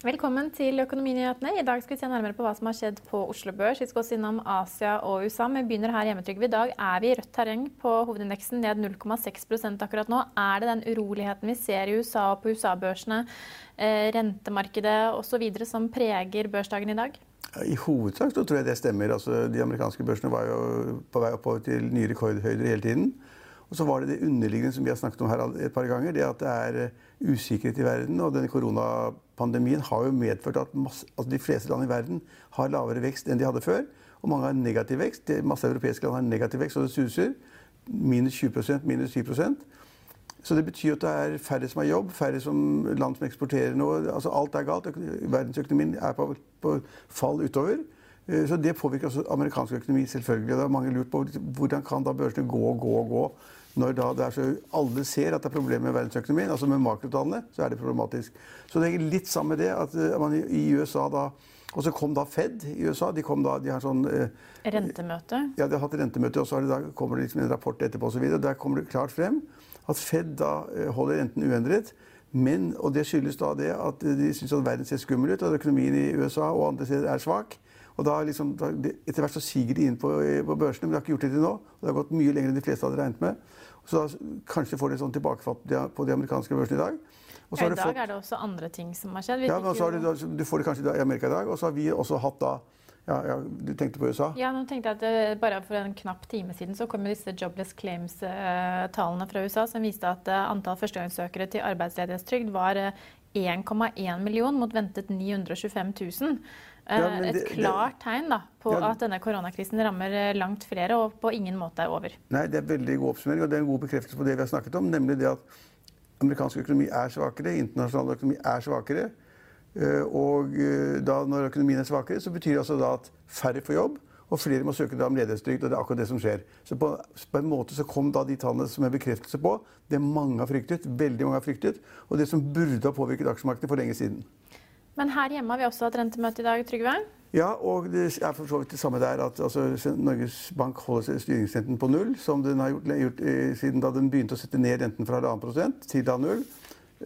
Velkommen til Økonominyhetene. I dag skal vi se nærmere på hva som har skjedd på Oslo Børs. Vi skal også innom Asia og USA, vi begynner her hjemme. Trygve. I dag er vi i rødt terreng på hovedindeksen, ned 0,6% akkurat nå. Er det den uroligheten vi ser i USA og på USA-børsene, eh, rentemarkedet osv. som preger børsdagen i dag? I hovedsak så tror jeg det stemmer. Altså, de amerikanske børsene var jo på vei oppover til nye rekordhøyder hele tiden. Og så var det det underliggende som vi har snakket om her et par ganger, det at det er usikkerhet i verden. Og denne koronapandemien har jo medført at masse, altså de fleste land i verden har lavere vekst enn de hadde før. Og mange har negativ vekst. Masse europeiske land har negativ vekst, og det suser. Minus 20 minus 10% så det betyr at det er færre som har jobb, færre som land som eksporterer noe. Altså alt er galt. Verdensøkonomien er på, på fall utover. Eh, så det påvirker også amerikansk økonomi, selvfølgelig. Det er mange lurt på hvordan kan da børsene gå og gå og gå når da det er så alle ser at det er problemer med verdensøkonomien, altså med makrotallene, så er det problematisk. Så det er litt sammen med det at eh, man i USA da Og så kom da Fed i USA. De kom da, de har sånn eh, Rentemøte? Ja, de har hatt rentemøte, og så da kommer det liksom en rapport etterpå osv. Der kommer det klart frem at Fed da eh, holder renten uendret. Men, og det skyldes da det at de syns at verden ser skummel ut, og at økonomien i USA og andre steder er svak. Og da liksom, da, Etter hvert så siger de inn på, på børsene, men de har ikke gjort det til nå. og Det har gått mye lenger enn de fleste hadde regnet med. Så da, kanskje får de sånn tilbakefall på de amerikanske børsene i dag. Og I dag fått, er det også andre ting som har skjedd. ja, men så har du, du får det kanskje i Amerika i dag. Og så har vi også hatt da ja, ja, Du tenkte på USA? Ja, nå tenkte jeg at det, bare for en knapp time siden så kom disse jobless claims-tallene fra USA som viste at eh, antall førstegangssøkere til arbeidsledighetstrygd var 1,1 eh, million mot ventet 925 000. Ja, det, Et klart tegn da, på ja, at denne koronakrisen rammer eh, langt flere og på ingen måte er over. Nei, Det er veldig god oppsummering, og det er en god bekreftelse på det vi har snakket om. Nemlig det at amerikansk økonomi er svakere, internasjonal økonomi er svakere. Eh, og eh, da når økonomien er svakere, så betyr det altså da at færre får jobb. Og flere må søke om ledighetstrygd. Og det er akkurat det som skjer. Så på, på, en måte så kom da de tallene som er bekreftelse på det mange har fryktet, veldig mange har fryktet, og det som burde ha påvirket aksjemarkedet for lenge siden. Men her hjemme har vi også hatt rentemøte i dag, Trygve? Ja, og det er for så vidt det samme der. at altså, Norges Bank holder styringsrenten på null, som den har gjort, gjort eh, siden da den begynte å sette ned renten fra halvannen prosent til da null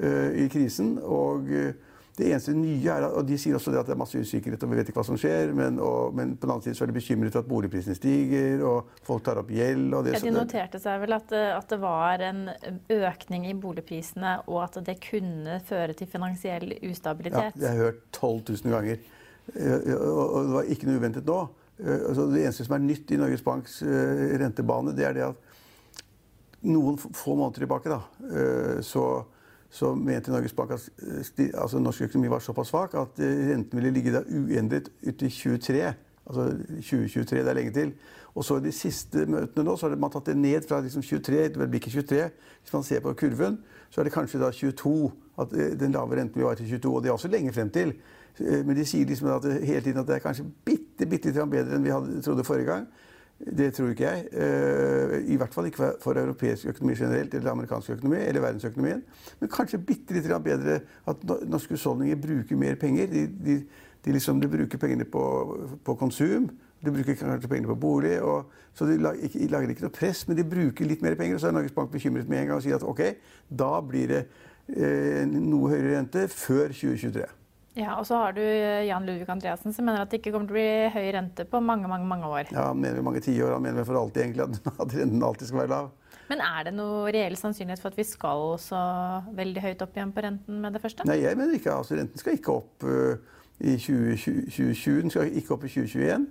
uh, i krisen. og... Uh, det eneste nye er, og De sier også at det er masse usikkerhet og vi vet ikke hva som skjer. Men, og, men på den annen side så er de bekymret for at boligprisene stiger og folk tar opp gjeld. ja, de noterte seg vel at, at, det var en økning i boligprisene, og at det kunne føre til finansiell ustabilitet. Ja, det har jeg hørt 12 000 ganger. Og det var ikke noe uventet nå. Altså, det eneste som er nytt i Norges Banks eh, rentebane, det er det at noen få måneder tilbake da, eh, så så mente Norges Bank at eh, altså, norsk økonomi var såpass svak at eh, renten ville ligge der uendret ut i 23. Altså 2023, det er lenge til. Og så i de siste møtene nå så har man tatt det ned fra liksom 23 det blir ikke 23. Hvis man ser på kurven, så er det kanskje da 22. At eh, den lave renten vil være til 22. Og det er også lenge frem til. Men de sier liksom at hele tiden at det er kanskje bitte, bitte litt bedre enn vi hadde, trodde forrige gang. Det tror ikke jeg. Eh, I hvert fall ikke for europeisk økonomi generelt, eller amerikansk økonomi, eller verdensøkonomien. Men kanskje bitte litt bedre at norske husholdninger bruker mer penger. De, de, de, liksom, de bruker pengene på, på, konsum. De bruker kanskje pengene på bolig. Og, så de lager ikke, lager ikke noe press, men de bruker litt mer penger. Og så er Norges Bank bekymret med en gang og sier at ok, da blir det eh, noe høyere rente før 2023. Ja, Og så har du eh, Jan Ludvig Andreassen som mener at det ikke kommer til å bli høy rente på mange mange, mange år. Ja, Han mener mange tiår. Han mener for alltid egentlig at, renten alltid skal være lav. Men er det noe reell sannsynlighet for at vi skal så veldig høyt opp igjen på renten med det første? Nei, jeg mener ikke. altså Renten skal ikke opp uh, i 2020. Den skal ikke opp i 2021.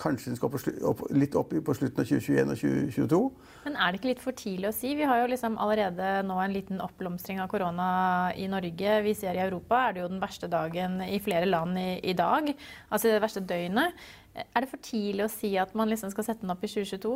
Kanskje den skal opp, opp, litt opp på slutten av 2021 og 2022. Men er det ikke litt for tidlig å si? Vi har jo liksom allerede nå en liten oppblomstring av korona i Norge. Vi ser i Europa er det jo den verste dagen i flere land i, i dag. Altså det verste døgnet. Er det for tidlig å si at man liksom skal sette den opp i 2022?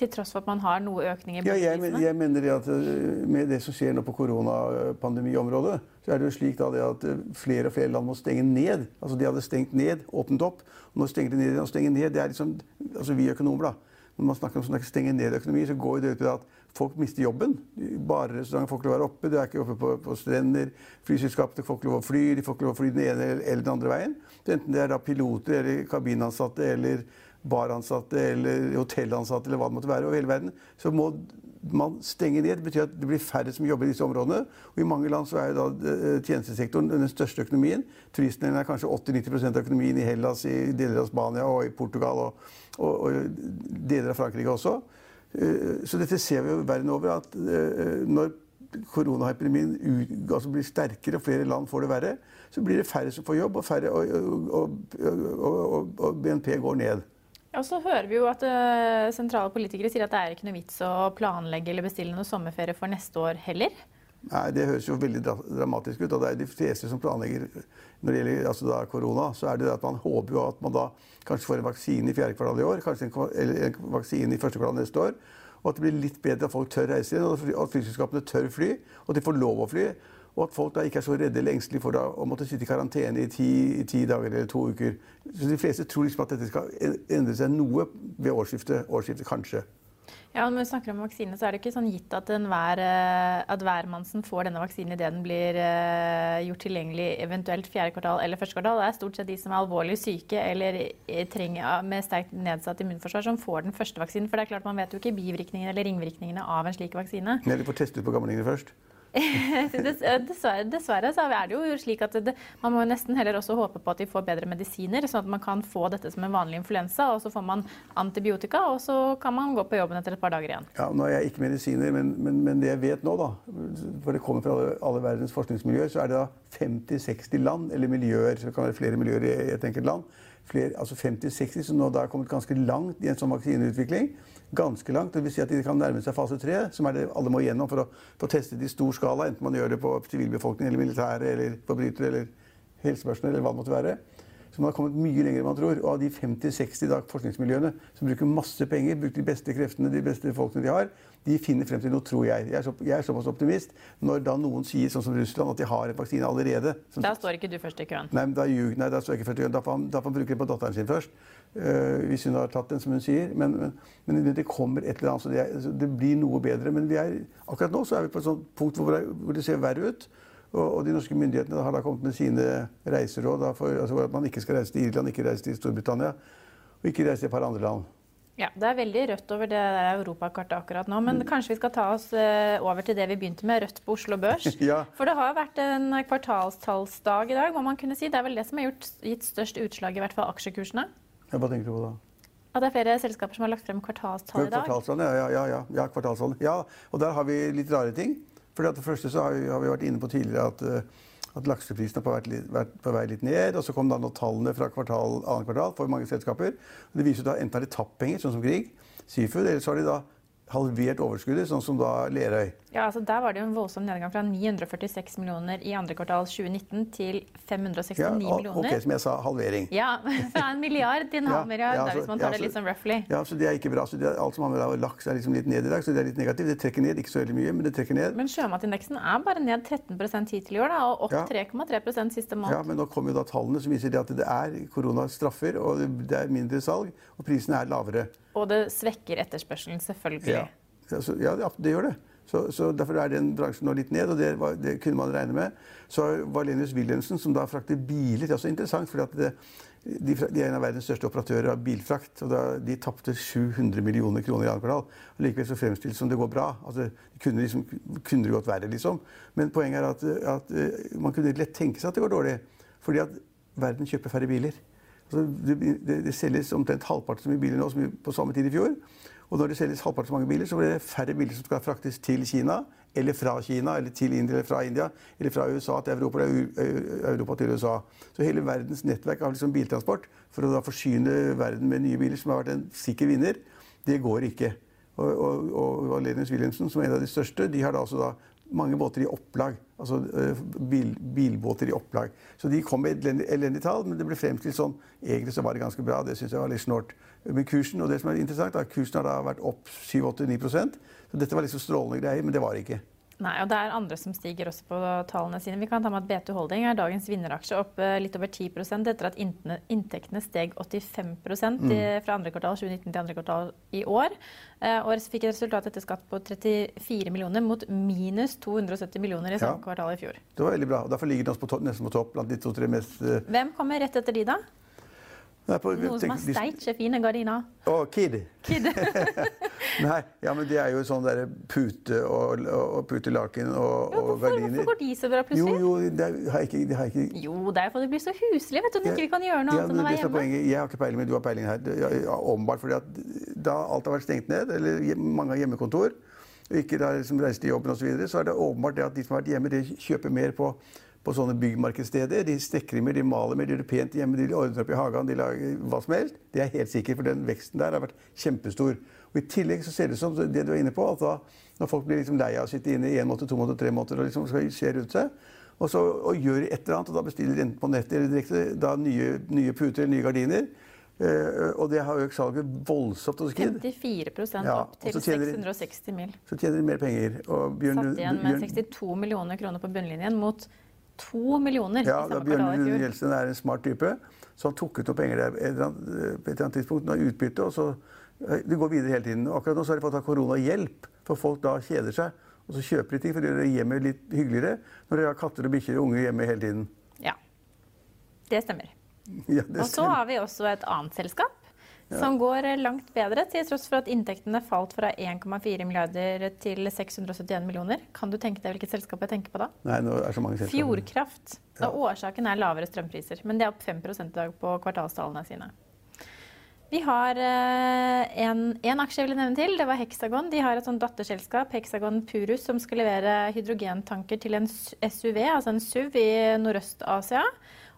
Til tross for at man har noe økning i boligprisene? Ja, jeg, men, jeg mener det at eh, Med det som skjer nå på koronapandemiområdet, så er det jo slik da at eh, flere og flere land må stenge ned. Altså De hadde stengt ned, åpnet opp. og Nå stenger de ned og stenger ned. Det er liksom, altså Vi økonomer, da. Når man snakker om å stenge ned økonomi, så går det ut til at folk mister jobben. Barerestauranter får ikke lov å være oppe, de er ikke oppe på, på strender. Flyselskapene får ikke lov å fly, de får ikke lov å fly den ene eller den andre veien. Enten det er da piloter eller kabinansatte eller baransatte eller hotellansatte eller hva det måtte være over hele verden, så må man stenge ned. Det betyr at det blir færre som jobber i disse områdene. Og I mange land så er da eh, tjenestesektoren den største økonomien. Turistnæringen er kanskje 80-90% av økonomien i Hellas, i deler av Spania og i Portugal og, og, og deler av Frankrike også. Eh, så dette ser vi jo verden over. at eh, når koronaepidemien altså blir sterkere og flere land får det verre, så blir det færre som får jobb, og, færre, og, og, og BNP går ned. Og så hører vi jo at uh, sentrale politikere sier at det er ikke noe vits å planlegge eller bestille noe sommerferie for neste år heller. Nei, Det høres jo veldig dramatisk ut. og det er De fleste som planlegger når det gjelder altså da, korona, så er det, at man håper jo at man da kanskje får en vaksine i fjerde kvartal i år, kanskje en, eller en vaksine i første kvartal neste år. Og at det blir litt bedre at folk tør reise igjen, og at flyselskapene tør fly. Og at de får lov å fly. Og at folk da ikke er så redde eller engstelige for da, å måtte sitte i karantene i ti, i ti, dager eller to uker. Så De fleste tror liksom at dette skal endre seg noe ved årsskiftet, årsskiftet kanskje. Ja, Når vi snakker om vaksine, så er det ikke sånn gitt at, hver, eh, at hvermannsen får denne vaksinen idet den blir uh, gjort tilgjengelig eventuelt fjerde kvartal eller første kvartal. Det er stort sett de som er alvorlig syke eller eh, trenger, med sterkt nedsatt immunforsvar, som får den første vaksinen. For det er klart man vet jo ikke bivirkningene eller ringvirkningene av en slik vaksine. Men de får teste ut på gamlingene først. dessverre, dessverre, så er det jo slik at det, man må nesten heller også håpe på at de får bedre medisiner, sånn at man kan få dette som en vanlig influensa. og Så får man antibiotika, og så kan man gå på jobben etter et par dager igjen. Ja, Nå er jeg ikke medisiner, men, men, men det jeg vet nå, da, for det kommer fra alle, alle verdens forskningsmiljøer, så er det da 50-60 land, eller miljøer, så det kan være flere miljøer i et enkelt land, flere, altså 50-60 som nå da er kommet ganske langt i en sånn vaksineutvikling ganske langt. Det vil si at de kan nærme seg fase tre, som er det alle må igjennom for å få testet i stor skala. Enten man gjør det på sivilbefolkning eller militære eller forbrytere eller helsepersonell eller hva det måtte være. Så man har kommet mye lenger enn man tror. Og av de 50-60 forskningsmiljøene som bruker masse penger, bruker de beste kreftene, de beste folkene de har, de finner frem til noe, tror jeg. Jeg er, så, jeg er såpass optimist. Når da noen sier, sånn som Russland, at de har en vaksine allerede Da står ikke du først i køen? Nei, da, nei, da står jeg ikke først i køen. Da får han, da får han bruke det på datteren sin først. Uh, hvis hun har tatt den, som hun sier. Men, men, men det kommer et eller annet, så det, er, det, blir noe bedre. Men er, akkurat nå så er vi på et punkt hvor det ser verre ut. Og, de norske myndighetene har da kommet med sine reiseråd for altså at man ikke skal reise til Irland, ikke reise til Storbritannia og ikke reise til et par andre land. Ja, Det er veldig rødt over det europakartet akkurat nå. Men mm. kanskje vi skal ta oss uh, over til det vi begynte med, rødt på Oslo Børs. ja. For det har vært en kvartalstallsdag i dag, må man kunne si. Det er vel det som har gjort, gitt størst utslag i hvert fall aksjekursene? Ja, hva tenker du på da? At det er flere selskaper som har lagt frem kvartalstall i dag? Kvartalstall, ja, ja, ja, ja, kvartalstall. ja, og der har vi litt rare ting. For det første så har vi, har vi, vært inne på tidligere at, uh, at lakseprisene har vært, på vei litt ned. Og så kom da nå tallene fra kvartal, annet kvartal for mange selskaper. Og det viser da enten har de tapt penger, sånn som Grieg, Seafood, eller så har de da halvert overskuddet, sånn som da Lerøy. Ja, altså Der var det jo en voldsom nedgang fra 946 millioner i andre kvartal 2019 til 569 ja, millioner. Ok, Som jeg sa, halvering. Ja, Fra en milliard til en halv milliard, ja, altså, hvis man tar ja, det litt sånn roughly. Ja, så Det er ikke bra. så er, Alt som har med laks er liksom litt ned i dag, så det er litt negativt. Det trekker ned, ikke så veldig mye, men det trekker ned. Men sjømatindeksen er bare ned 13 hittil i år, da, og opp 3,3% siste måned. Ja, men nå kommer jo da tallene som viser at det er korona straffer, og det er mindre salg, og prisene er lavere. Og det svekker etterspørselen, selvfølgelig. Ja. Altså, ja, det gjør det. Så, så, Derfor er den bransjen nå litt ned, og det, var, det kunne man regne med. Så Valenius Wilhelmsen, som da frakter biler Det er også interessant, for de, de, er en av verdens største operatører av bilfrakt. og da, De tapte 700 millioner kroner i andre kvartal. og Likevel så fremstilles det som det går bra. Altså, det kunne, liksom, kunne det gått verre, liksom. Men poenget er at, at, man kunne lett tenke seg at det går dårlig. Fordi at verden kjøper færre biler. Altså, det, det, det, selges omtrent halvparten så mye biler nå som på samme tid i fjor. Og når det selges halvparten så mange biler, så blir det færre biler som skal fraktes til Kina, eller fra Kina, eller til India, eller fra India, eller fra USA til Europa, eller Europa til USA. Så hele verdens nettverk av liksom biltransport for å da forsyne verden med nye biler, som har vært en sikker vinner, det går ikke. Og, og, og Valenius Wilhelmsen, som er en av de største, de har da altså da mange båter i opplag. Altså bil, bilbåter i opplag. Så de kom med elendige tall, men det ble fremstilt sånn. Egentlig så var det ganske bra. Det syns jeg var litt snålt. Men kursen og det som er interessant, er at kursen har da vært opp 7-8-9 Så dette var liksom strålende greier, men det var det ikke. Nei, og det er andre som stiger også på tallene sine. Vi kan ta med at B2 Holding er dagens vinneraksje opp eh, litt over 10% etter at inntektene steg 85 mm. fra andre kvartal 2019 til andre kvartal i år. Eh, og fikk et resultat etter skatt på 34 millioner mot minus 270 millioner i samme ja. kvartal i fjor. Det var veldig bra. og Derfor ligger den på nesten på topp blant de to-tre mest. Hvem kommer rett etter de, da? På, Noe som har steikje fine gardiner. Å, Kid. Kid. Nei, ja, men det er jo sånn derre pute og, og putelaken og, ja, og gardiner. Hvorfor går de så bra plutselig? Jo, jo, det har ikke, det har ikke. Jo, det er fordi det blir så huslig, vet du. Når ikke vi kan gjøre noe ja, annet enn å være hjemme. Poenget. Jeg har ikke peiling, men du har peiling her. Ja, Åpenbart fordi at da alt har vært stengt ned, eller mange har hjemmekontor, og ikke da liksom reist til jobben osv., så, videre, så er det åpenbart det at de som har vært hjemme, de kjøper mer på på sånne byggmarkedssteder. De snekrer mer, de maler mer, de gjør det pent hjemme, de ordner opp i hagen, de lager hva som helst. Det er helt sikkert, for den veksten der har vært kjempestor. Og I tillegg så ser det ut som det du er inne på, at da, når folk blir liksom lei av å sitte inne i én måned, to måneder, tre måneder og liksom skal se rundt seg, og, så, og gjør et eller annet, og da bestiller de enten på nettet eller direkte da nye, nye puter eller nye gardiner. Uh, og det har økt salget voldsomt hos Kid. 54 ja, opp til 660 mil. Så tjener de mer penger. Og Bjørn, Satt igjen med 62 millioner kroner på bunnlinjen mot to millioner. Ja, da Bjørn Gjelsen er en smart type. Så han tok ut noen penger der et eller annet tidspunkt, noe utbytte. og så eh, Det går videre hele tiden. Akkurat nå så har de fått av koronahjelp, for folk da kjeder seg. Og så kjøper de ting for å gjøre hjemmet litt hyggeligere når de har katter og bikkjer og unger hjemme hele tiden. Ja. Det stemmer. Ja, det og så har vi også et annet selskap som går langt bedre, til tross for at inntektene falt fra 1,4 milliarder til 671 millioner. Kan du tenke deg hvilket selskap jeg tenker på da? Nei, nå er så mange selskaper. Fjordkraft. Ja. Årsaken er lavere strømpriser, men det er opp 5 i dag på kvartalstallene sine. Vi har eh, en, en, aksje jeg ville nevne til. Det var Hexagon. De har et sånt datterselskap, Hexagon Purus, som skal levere hydrogentanker til en SUV, altså en SUV i Nordøst-Asia.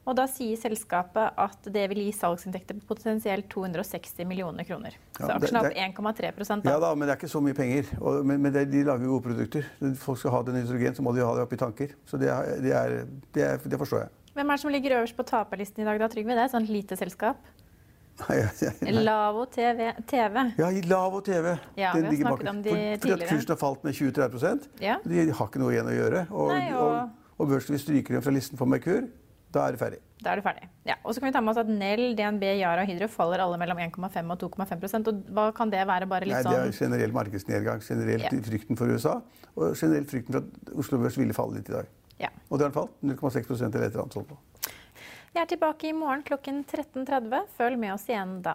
Og da sier selskapet at det vil gi salgsinntekter på potensielt 260 millioner kroner. Så ja, aksjen er opp 1,3% Ja da, men det er ikke så mye penger. Og, men, men det, de lager gode produkter. Folk skal ha den nitrogen, så må de ha det oppi tanker. Så det, er, det, er, det, forstår jeg. Hvem er det som ligger øverst på taperlisten i dag, da, Trygve? Det er et sånt lite selskap? Nei, nei, nei. Lavo TV. TV. Ja, Lavo TV. Ja, har snakket om de for, Fordi at kursen har falt med 20-30 ja. De har ikke noe igjen å gjøre. Og, og... og, og børsen vil stryke dem fra listen for Merkur. Da er det ferdig. Da er det ferdig. Ja, og så kan vi ta med oss at Nell, DNB, Yara og Hydro faller alle mellom 1,5 og 2,5% og Hva kan det være? bare litt Nei, Det er sånn- generell markedsnedgang. Generelt ja. frykten for USA. Og generelt frykten for at Oslo Børs ville falle litt i dag. Ja. Og det har falt. 0,6 eller et eller annet sånt. Jeg er tilbake i morgen klokken 13.30. Følg med oss igjen da.